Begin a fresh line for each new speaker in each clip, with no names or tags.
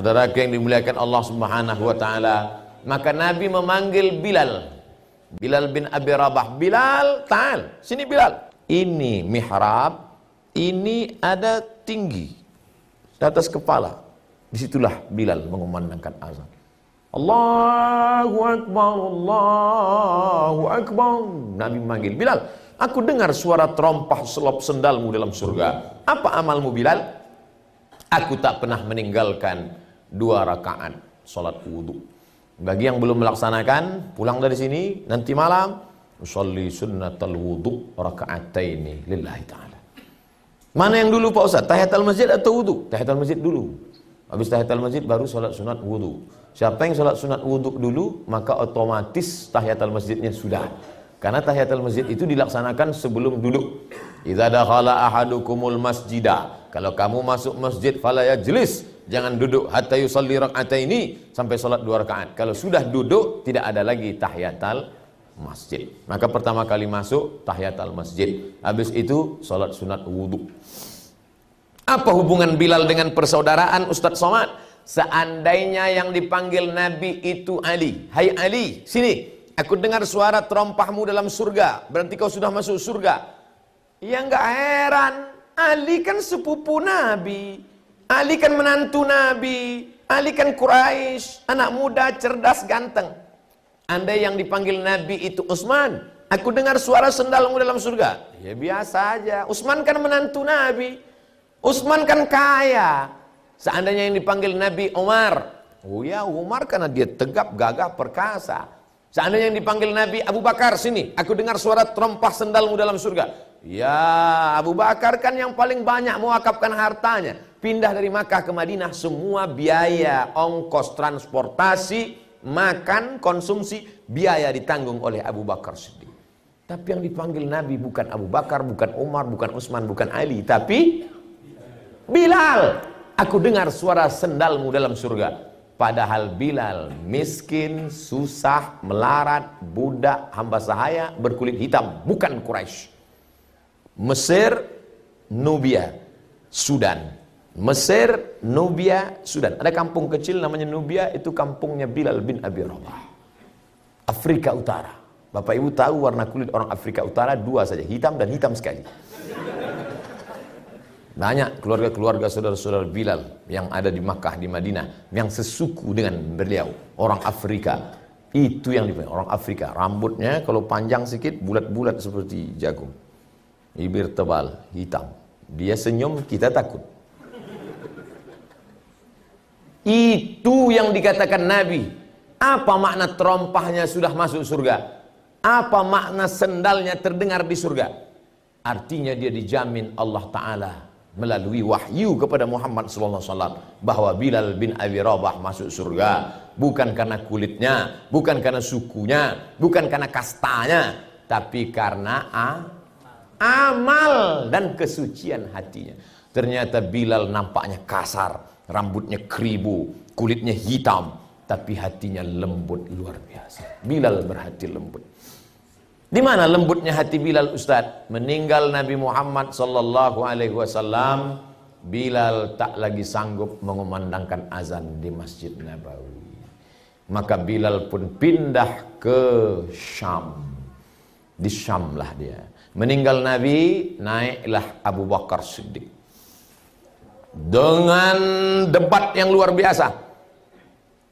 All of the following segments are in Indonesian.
Saudara yang dimuliakan Allah Subhanahu wa taala, maka Nabi memanggil Bilal. Bilal bin Abi Rabah, Bilal, ta'al, sini Bilal. Ini mihrab, ini ada tinggi di atas kepala. Di situlah Bilal mengumandangkan azan. Allahu Akbar, Allahu Akbar. Nabi memanggil Bilal. Aku dengar suara terompah selop sendalmu dalam surga. Apa amalmu Bilal? Aku tak pernah meninggalkan dua rakaat salat wudhu. Bagi yang belum melaksanakan, pulang dari sini nanti malam usolli sunnatal wudhu raka'ataini lillahi ta'ala. Mana yang dulu Pak Ustaz? Tahiyatul masjid atau wudhu? Tahiyatul masjid dulu. Habis tahiyatul masjid baru salat sunat wudhu. Siapa yang sholat sunat wudhu dulu, maka otomatis tahiyatul masjidnya sudah. Karena tahiyatul masjid itu dilaksanakan sebelum duduk. Idza dakhala ahadukumul masjida. Kalau kamu masuk masjid fala yajlis, jangan duduk hatta yusalli ini sampai sholat dua rakaat. Kalau sudah duduk tidak ada lagi tahiyatul masjid. Maka pertama kali masuk tahiyatul masjid. Habis itu sholat sunat wudhu. Apa hubungan Bilal dengan persaudaraan Ustadz Somad? Seandainya yang dipanggil Nabi itu Ali. Hai Ali, sini. Aku dengar suara terompahmu dalam surga. Berarti kau sudah masuk surga. Ya enggak heran. Ali kan sepupu Nabi. Ali kan menantu Nabi. Ali kan Quraisy, anak muda, cerdas, ganteng. Andai yang dipanggil Nabi itu Utsman, aku dengar suara sendalmu dalam surga. Ya biasa aja. Utsman kan menantu Nabi. Utsman kan kaya. Seandainya yang dipanggil Nabi Umar, oh ya Umar karena dia tegap, gagah, perkasa. Seandainya yang dipanggil Nabi Abu Bakar, sini, aku dengar suara terompah sendalmu dalam surga. Ya, Abu Bakar kan yang paling banyak mewakafkan hartanya. Pindah dari Makkah ke Madinah, semua biaya, ongkos transportasi, makan, konsumsi, biaya ditanggung oleh Abu Bakar sendiri. Tapi yang dipanggil Nabi bukan Abu Bakar, bukan Umar, bukan Utsman, bukan Ali, tapi Bilal. Aku dengar suara sendalmu dalam surga. Padahal Bilal miskin, susah, melarat, budak, hamba sahaya, berkulit hitam. Bukan Quraisy. Mesir, Nubia, Sudan. Mesir, Nubia, Sudan. Ada kampung kecil namanya Nubia, itu kampungnya Bilal bin Abi Rabah. Afrika Utara. Bapak Ibu tahu warna kulit orang Afrika Utara dua saja, hitam dan hitam sekali. Banyak keluarga-keluarga saudara-saudara Bilal yang ada di Makkah, di Madinah, yang sesuku dengan beliau, orang Afrika. Itu yang dipanggil orang Afrika. Rambutnya kalau panjang sedikit, bulat-bulat seperti jagung. Bibir tebal, hitam. Dia senyum, kita takut. Itu yang dikatakan Nabi. Apa makna terompahnya sudah masuk surga? Apa makna sendalnya terdengar di surga? Artinya dia dijamin Allah Ta'ala melalui wahyu kepada Muhammad SAW bahwa Bilal bin Abi Rabah masuk surga bukan karena kulitnya, bukan karena sukunya, bukan karena kastanya, tapi karena a, amal dan kesucian hatinya. Ternyata Bilal nampaknya kasar, rambutnya keribu, kulitnya hitam, tapi hatinya lembut luar biasa. Bilal berhati lembut. Di mana lembutnya hati Bilal Ustaz? Meninggal Nabi Muhammad sallallahu alaihi wasallam, Bilal tak lagi sanggup mengumandangkan azan di Masjid Nabawi. Maka Bilal pun pindah ke Syam. Di Syam lah dia. Meninggal Nabi, naiklah Abu Bakar Siddiq. Dengan debat yang luar biasa.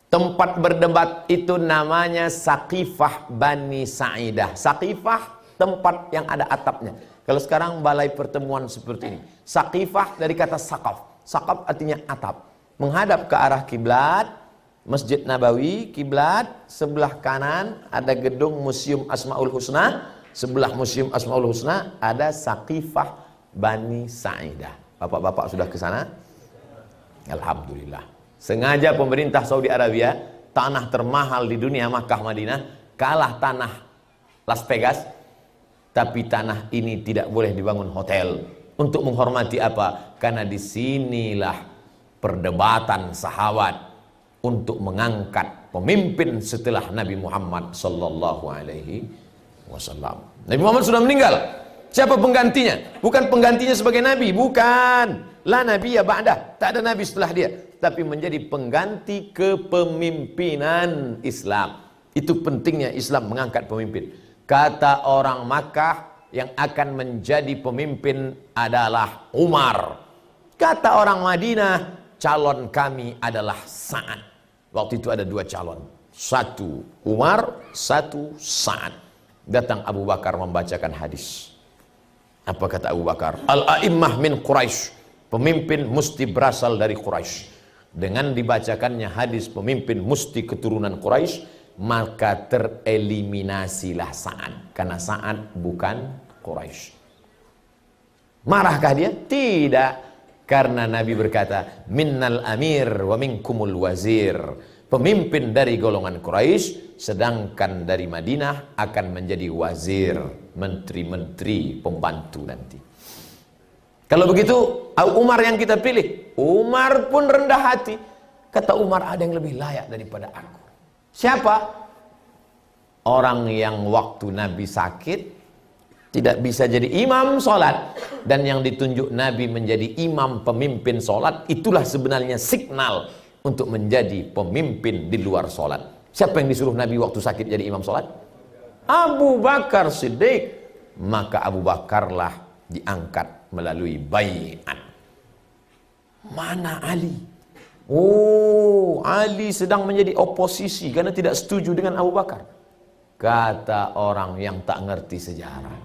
Tempat berdebat itu namanya Sakifah Bani Sa'idah. Sakifah tempat yang ada atapnya. Kalau sekarang balai pertemuan seperti ini. Sakifah dari kata sakaf. Sakaf artinya atap. Menghadap ke arah kiblat, Masjid Nabawi, kiblat, sebelah kanan ada gedung Museum Asmaul Husna, sebelah Museum Asmaul Husna ada Sakifah Bani Sa'idah. Bapak-bapak sudah ke sana? Alhamdulillah. Sengaja pemerintah Saudi Arabia, tanah termahal di dunia Makkah Madinah, kalah tanah Las Vegas, tapi tanah ini tidak boleh dibangun hotel. Untuk menghormati apa? Karena di sinilah perdebatan sahabat untuk mengangkat pemimpin setelah Nabi Muhammad sallallahu alaihi wasallam. Nabi Muhammad sudah meninggal. Siapa penggantinya? Bukan penggantinya sebagai nabi, bukan. La nabi ya ba'dah. Tak ada nabi setelah dia. tapi menjadi pengganti kepemimpinan Islam. Itu pentingnya Islam mengangkat pemimpin. Kata orang Makkah yang akan menjadi pemimpin adalah Umar. Kata orang Madinah, calon kami adalah Sa'ad. Waktu itu ada dua calon. Satu Umar, satu Sa'ad. Datang Abu Bakar membacakan hadis. Apa kata Abu Bakar? Al-a'immah min Quraisy. Pemimpin mesti berasal dari Quraisy. Dengan dibacakannya hadis pemimpin mesti keturunan Quraisy, maka tereliminasilah Sa'ad. Karena Sa'ad bukan Quraisy. Marahkah dia? Tidak. Karena Nabi berkata, Minnal amir wa minkumul wazir. Pemimpin dari golongan Quraisy, sedangkan dari Madinah akan menjadi wazir, menteri-menteri, pembantu nanti. Kalau begitu, Umar yang kita pilih. Umar pun rendah hati. Kata Umar, ada yang lebih layak daripada aku. Siapa? Orang yang waktu Nabi sakit, tidak bisa jadi imam solat dan yang ditunjuk Nabi menjadi imam pemimpin solat itulah sebenarnya signal untuk menjadi pemimpin di luar solat. Siapa yang disuruh Nabi waktu sakit jadi imam solat? Abu Bakar Siddiq. Maka Abu Bakarlah diangkat melalui bayian mana Ali? Oh Ali sedang menjadi oposisi karena tidak setuju dengan Abu Bakar. Kata orang yang tak ngerti sejarah.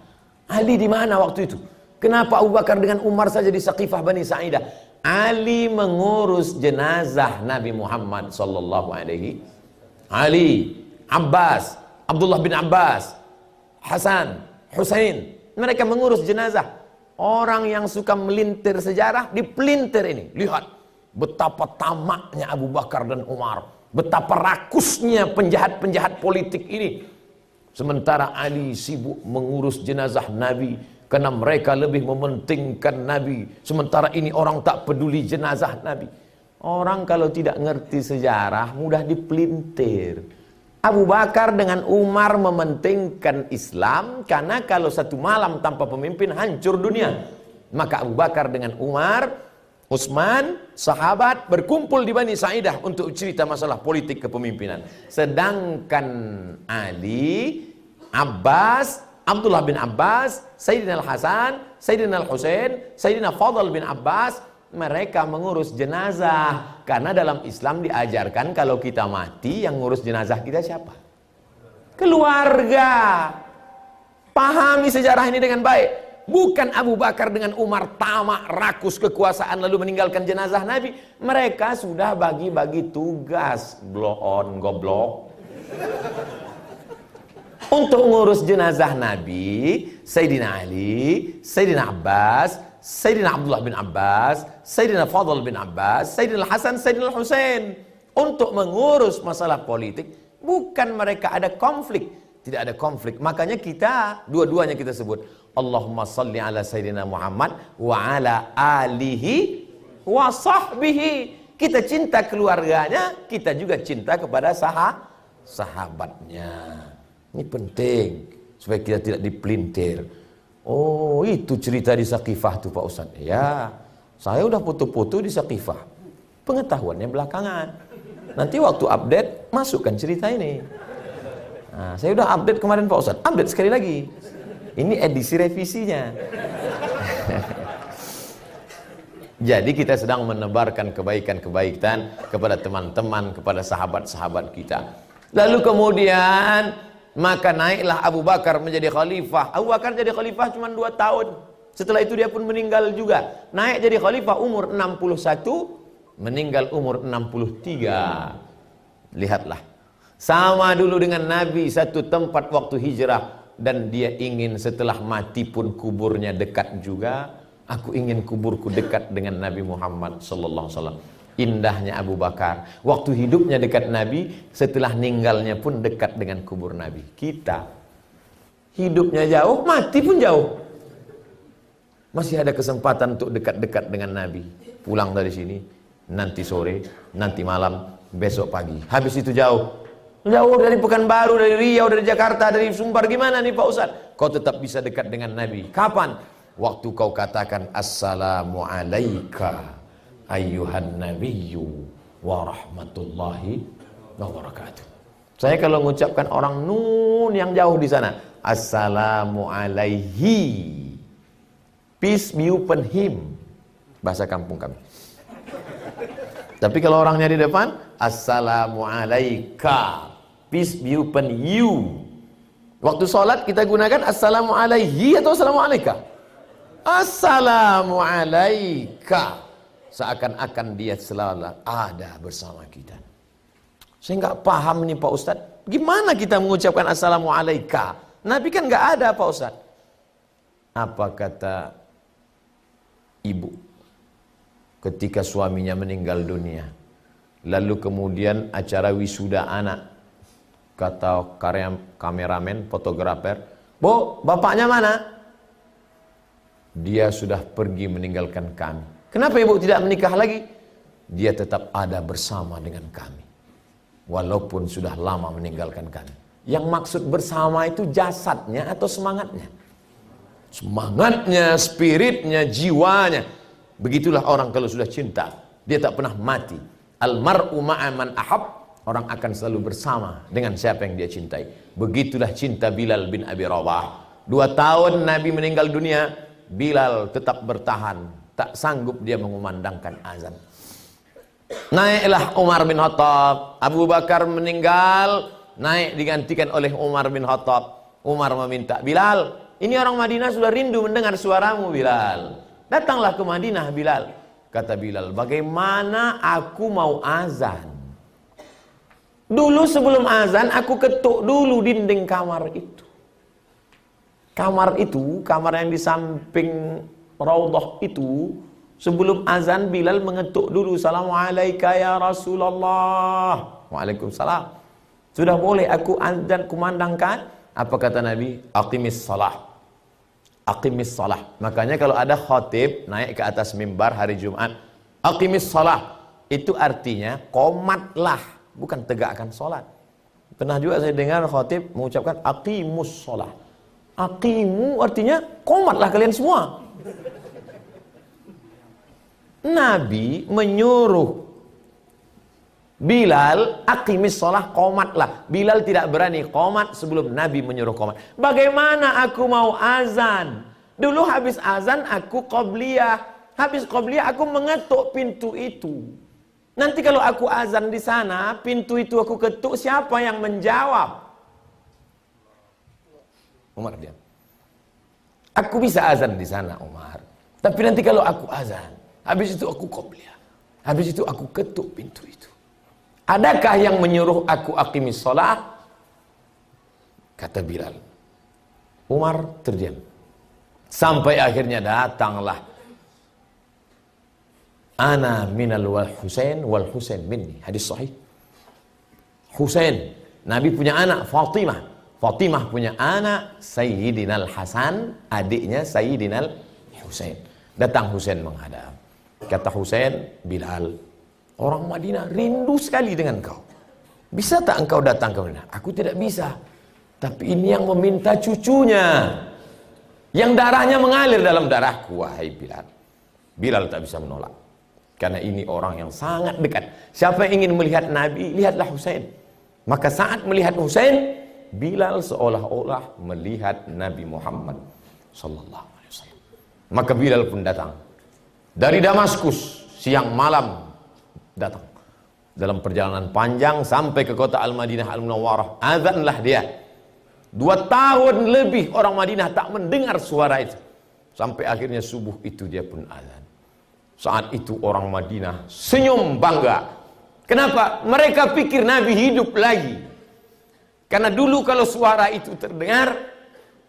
Ali di mana waktu itu? Kenapa Abu Bakar dengan Umar saja di Saqifah Bani Sa'idah? Ali mengurus jenazah Nabi Muhammad sallallahu alaihi Ali, Abbas, Abdullah bin Abbas, Hasan, Husain. Mereka mengurus jenazah. Orang yang suka melintir sejarah dipelintir ini. Lihat betapa tamaknya Abu Bakar dan Umar. Betapa rakusnya penjahat-penjahat politik ini Sementara Ali sibuk mengurus jenazah Nabi karena mereka lebih mementingkan Nabi. Sementara ini orang tak peduli jenazah Nabi. Orang kalau tidak ngerti sejarah mudah dipelintir. Abu Bakar dengan Umar mementingkan Islam karena kalau satu malam tanpa pemimpin hancur dunia. Maka Abu Bakar dengan Umar, Utsman, sahabat berkumpul di Bani Sa'idah untuk cerita masalah politik kepemimpinan. Sedangkan Ali, Abbas, Abdullah bin Abbas, Sayyidina Al-Hasan, Sayyidina Al-Husain, Sayyidina Fadl bin Abbas, mereka mengurus jenazah. Karena dalam Islam diajarkan kalau kita mati yang ngurus jenazah kita siapa? Keluarga. Pahami sejarah ini dengan baik. Bukan Abu Bakar dengan Umar tamak rakus kekuasaan lalu meninggalkan jenazah Nabi. Mereka sudah bagi-bagi tugas. Blow on, goblok. Untuk mengurus jenazah Nabi, Sayyidina Ali, Sayyidina Abbas, Sayyidina Abdullah bin Abbas, Sayyidina Fadl bin Abbas, Sayyidina Hasan, Sayyidina Hussein. Untuk mengurus masalah politik, bukan mereka ada konflik. Tidak ada konflik. Makanya kita, dua-duanya kita sebut. Allahumma salli ala Sayyidina Muhammad wa ala alihi wa sahbihi. Kita cinta keluarganya, kita juga cinta kepada sah sahabatnya. Ini penting supaya kita tidak dipelintir. Oh, itu cerita di Sakifah tuh Pak Ustaz. Ya, saya udah foto-foto di Sakifah. Pengetahuannya belakangan. Nanti waktu update masukkan cerita ini. Nah, saya udah update kemarin Pak Ustaz. Update sekali lagi. Ini edisi revisinya. Jadi kita sedang menebarkan kebaikan-kebaikan kepada teman-teman, kepada sahabat-sahabat kita. Lalu kemudian maka naiklah Abu Bakar menjadi khalifah. Abu Bakar jadi khalifah cuma 2 tahun. Setelah itu dia pun meninggal juga. Naik jadi khalifah umur 61, meninggal umur 63. Lihatlah. Sama dulu dengan Nabi satu tempat waktu hijrah dan dia ingin setelah mati pun kuburnya dekat juga aku ingin kuburku dekat dengan Nabi Muhammad sallallahu alaihi wasallam indahnya Abu Bakar waktu hidupnya dekat Nabi setelah meninggalnya pun dekat dengan kubur Nabi kita hidupnya jauh mati pun jauh masih ada kesempatan untuk dekat-dekat dengan Nabi pulang dari sini nanti sore nanti malam besok pagi habis itu jauh Jauh dari Pekanbaru, dari Riau, dari Jakarta, dari Sumbar. Gimana nih Pak Ustaz? Kau tetap bisa dekat dengan Nabi. Kapan? Waktu kau katakan Assalamu alaika Ayuhan nabiyyu wa rahmatullahi wa barakatuh. Saya kalau mengucapkan orang nun yang jauh di sana, assalamu alaihi. Peace be upon him. Bahasa kampung kami. Tapi kalau orangnya di depan, assalamu alaika. Peace be upon you. Waktu sholat kita gunakan assalamu alaihi atau assalamu alaika? Assalamu alaika. Seakan-akan dia selalu ada bersama kita. Saya nggak paham nih Pak Ustadz. Gimana kita mengucapkan assalamu alaika? Nabi kan nggak ada Pak Ustadz. Apa kata ibu ketika suaminya meninggal dunia? Lalu kemudian acara wisuda anak kata kameramen, fotografer, Bu, bapaknya mana? Dia sudah pergi meninggalkan kami. Kenapa ibu tidak menikah lagi? Dia tetap ada bersama dengan kami. Walaupun sudah lama meninggalkan kami. Yang maksud bersama itu jasadnya atau semangatnya? Semangatnya, spiritnya, jiwanya. Begitulah orang kalau sudah cinta. Dia tak pernah mati. Almar'u ma'aman ahab. Orang akan selalu bersama dengan siapa yang dia cintai. Begitulah cinta Bilal bin Abi Rabah. Dua tahun Nabi meninggal dunia, Bilal tetap bertahan, tak sanggup dia mengumandangkan azan. Naiklah Umar bin Khattab, Abu Bakar meninggal, naik digantikan oleh Umar bin Khattab. Umar meminta, Bilal, ini orang Madinah sudah rindu mendengar suaramu Bilal. Datanglah ke Madinah Bilal. Kata Bilal, bagaimana aku mau azan? Dulu sebelum azan aku ketuk dulu dinding kamar itu. Kamar itu, kamar yang di samping raudhah itu, sebelum azan Bilal mengetuk dulu Assalamualaikum ya Rasulullah. Waalaikumsalam. Sudah boleh aku azan kumandangkan? Apa kata Nabi? Aqimis salah. Aqimis salah. Makanya kalau ada khatib naik ke atas mimbar hari Jumat, aqimis salah. Itu artinya komatlah, bukan tegakkan salat. Pernah juga saya dengar khatib mengucapkan aqimus salah Aqimu artinya komatlah kalian semua. Nabi menyuruh Bilal aqimis sholah komatlah. Bilal tidak berani komat sebelum Nabi menyuruh komat. Bagaimana aku mau azan? Dulu habis azan aku qobliyah. Habis qobliyah aku mengetuk pintu itu. Nanti kalau aku azan di sana, pintu itu aku ketuk, siapa yang menjawab? Umar diam. Aku bisa azan di sana Umar. Tapi nanti kalau aku azan, habis itu aku qobliyah. Habis itu aku ketuk pintu itu. Adakah yang menyuruh aku akimis sholat? Kata Bilal. Umar terdiam. Sampai akhirnya datanglah. Ana minal wal Husain wal Husain minni. Hadis sahih. Husain. Nabi punya anak Fatimah. Fatimah punya anak Sayyidina Hasan, adiknya Sayyidina Husain. Datang Husain menghadap. Kata Husain, Bilal, orang Madinah rindu sekali dengan kau. Bisa tak engkau datang ke Madinah? Aku tidak bisa. Tapi ini yang meminta cucunya. Yang darahnya mengalir dalam darahku, wahai Bilal. Bilal tak bisa menolak. Karena ini orang yang sangat dekat. Siapa yang ingin melihat Nabi, lihatlah Husain. Maka saat melihat Husain, Bilal seolah-olah melihat Nabi Muhammad sallallahu alaihi wasallam. Maka Bilal pun datang dari Damaskus siang malam datang dalam perjalanan panjang sampai ke kota Al-Madinah Al-Munawwarah. Azanlah dia. Dua tahun lebih orang Madinah tak mendengar suara itu. Sampai akhirnya subuh itu dia pun azan. Saat itu orang Madinah senyum bangga. Kenapa? Mereka pikir Nabi hidup lagi. Karena dulu kalau suara itu terdengar,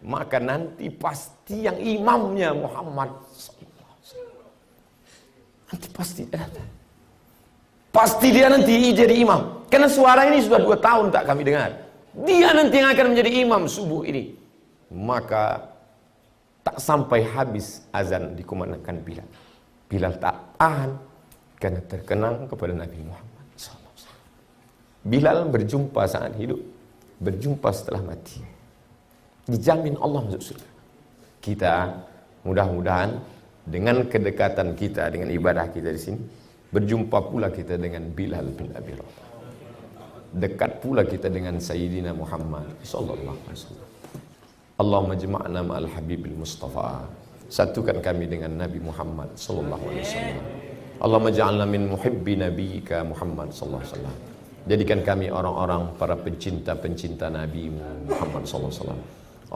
maka nanti pasti yang imamnya Muhammad Nanti pasti ada. Pasti dia nanti jadi imam. Karena suara ini sudah dua tahun tak kami dengar. Dia nanti yang akan menjadi imam subuh ini. Maka tak sampai habis azan dikumandangkan Bilal. Bilal tak tahan karena terkenang kepada Nabi Muhammad. Bilal berjumpa saat hidup berjumpa setelah mati. Dijamin Allah masuk surga. Kita mudah-mudahan dengan kedekatan kita dengan ibadah kita di sini Berjumpa pula kita dengan Bilal bin Abi Rabah. Dekat pula kita dengan Sayyidina Muhammad sallallahu alaihi wasallam. Allahumma jama'na ma'al habibil mustafa. Satukan kami dengan Nabi Muhammad sallallahu alaihi wasallam. Allahumma ja'alna min muhibbi nabiyyika Muhammad sallallahu alaihi wasallam. Jadikan kami orang-orang para pencinta-pencinta Nabi Muhammad sallallahu alaihi wasallam.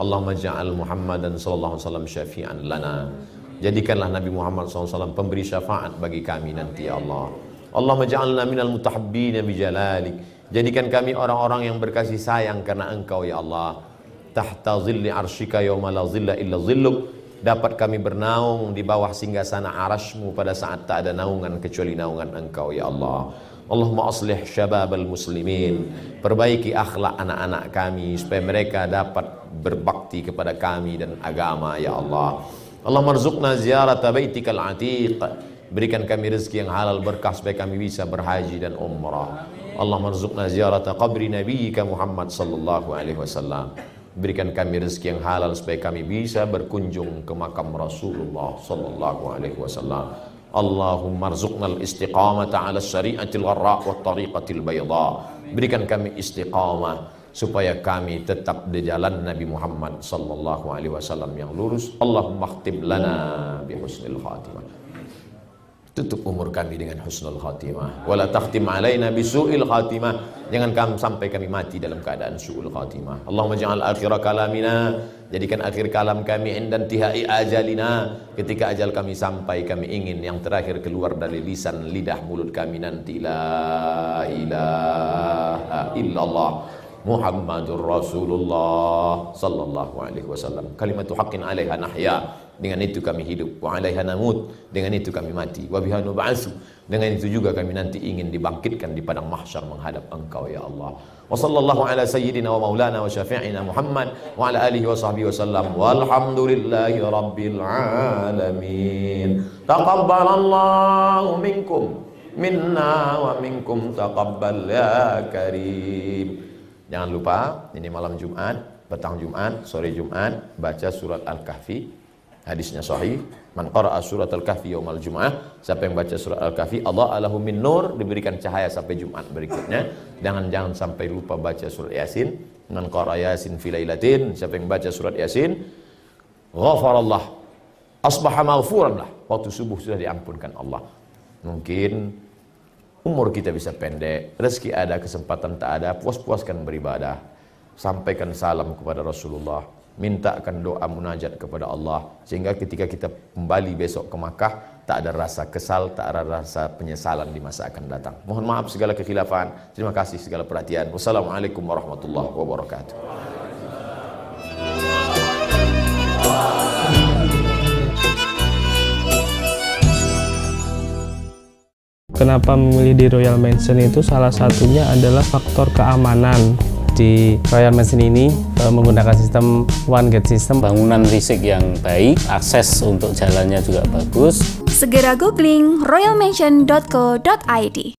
Allahumma ja'al Muhammadan sallallahu alaihi wasallam syafi'an lana. Jadikanlah Nabi Muhammad SAW pemberi syafaat bagi kami nanti ya Allah. Allahumma ja'alna minal mutahabbina bijalalik. Jadikan kami orang-orang yang berkasih sayang karena Engkau ya Allah. Tahta zilli arsyika yawma la zilla illa zilluk. Dapat kami bernaung di bawah singgasana arasmu pada saat tak ada naungan kecuali naungan Engkau ya Allah. Allahumma aslih syabab al-muslimin. Perbaiki akhlak anak-anak kami supaya mereka dapat berbakti kepada kami dan agama ya Allah. Allah marzuqna ziyarat baitikal atiq. Berikan kami rezeki yang halal berkah supaya kami bisa berhaji dan umrah. Allah marzuqna ziyarat qabri nabiyyika Muhammad sallallahu alaihi wasallam. Berikan kami rezeki yang halal supaya kami bisa berkunjung ke makam Rasulullah sallallahu alaihi wasallam. Allahumma rzuqna al-istiqamata ala syari'atil gharra wa tariqatil bayda. Berikan kami istiqamah supaya kami tetap di jalan Nabi Muhammad sallallahu alaihi wasallam yang lurus. Allahumma khtim lana bi husnil khatimah. Tutup umur kami dengan husnul khatimah. Wala takhtim alaina bi su'il khatimah. Jangan kami sampai kami mati dalam keadaan su'ul khatimah. Allahumma ja'al akhir kalamina jadikan akhir kalam kami indan tihai ajalina ketika ajal kami sampai kami ingin yang terakhir keluar dari lisan lidah mulut kami nanti la ilaha illallah Muhammadur Rasulullah sallallahu alaihi wasallam. Kalimatu haqqin 'alaiha nahya. Dengan itu kami hidup. Wa 'alaiha namut. Dengan itu kami mati. Wa biha nub'atsu. Dengan itu juga kami nanti ingin dibangkitkan di padang mahsyar menghadap Engkau ya Allah. Wa sallallahu ala sayyidina wa maulana wa syafi'ina Muhammad wa ala alihi wa sahbihi wa sallam. Walhamdulillahi rabbil alamin. Taqabbalallahu minkum minna wa minkum taqabbal ya karim. Jangan lupa, ini malam Jumat, petang Jumat, sore Jumat, baca surat Al-Kahfi. Hadisnya sahih. Man qara'a surat Al-Kahfi yaumal Jum'ah. Siapa yang baca surat Al-Kahfi, Allah alahu min nur, diberikan cahaya sampai Jumat berikutnya. Jangan jangan sampai lupa baca surat Yasin. Man qara'a Yasin fi lailatin. Siapa yang baca surat Yasin, ghafarallah. Asbaha maghfuran lah. Waktu subuh sudah diampunkan Allah. Mungkin umur kita bisa pendek, rezeki ada, kesempatan tak ada, puas-puaskan beribadah. Sampaikan salam kepada Rasulullah, mintakan doa munajat kepada Allah sehingga ketika kita kembali besok ke Makkah tak ada rasa kesal, tak ada rasa penyesalan di masa akan datang. Mohon maaf segala kekhilafan. Terima kasih segala perhatian. Wassalamualaikum warahmatullahi wabarakatuh.
Kenapa memilih di Royal Mansion itu salah satunya adalah faktor keamanan.
Di Royal Mansion ini e, menggunakan sistem one gate system, bangunan risik yang baik, akses untuk jalannya juga bagus.
Segera googling royalmansion.co.id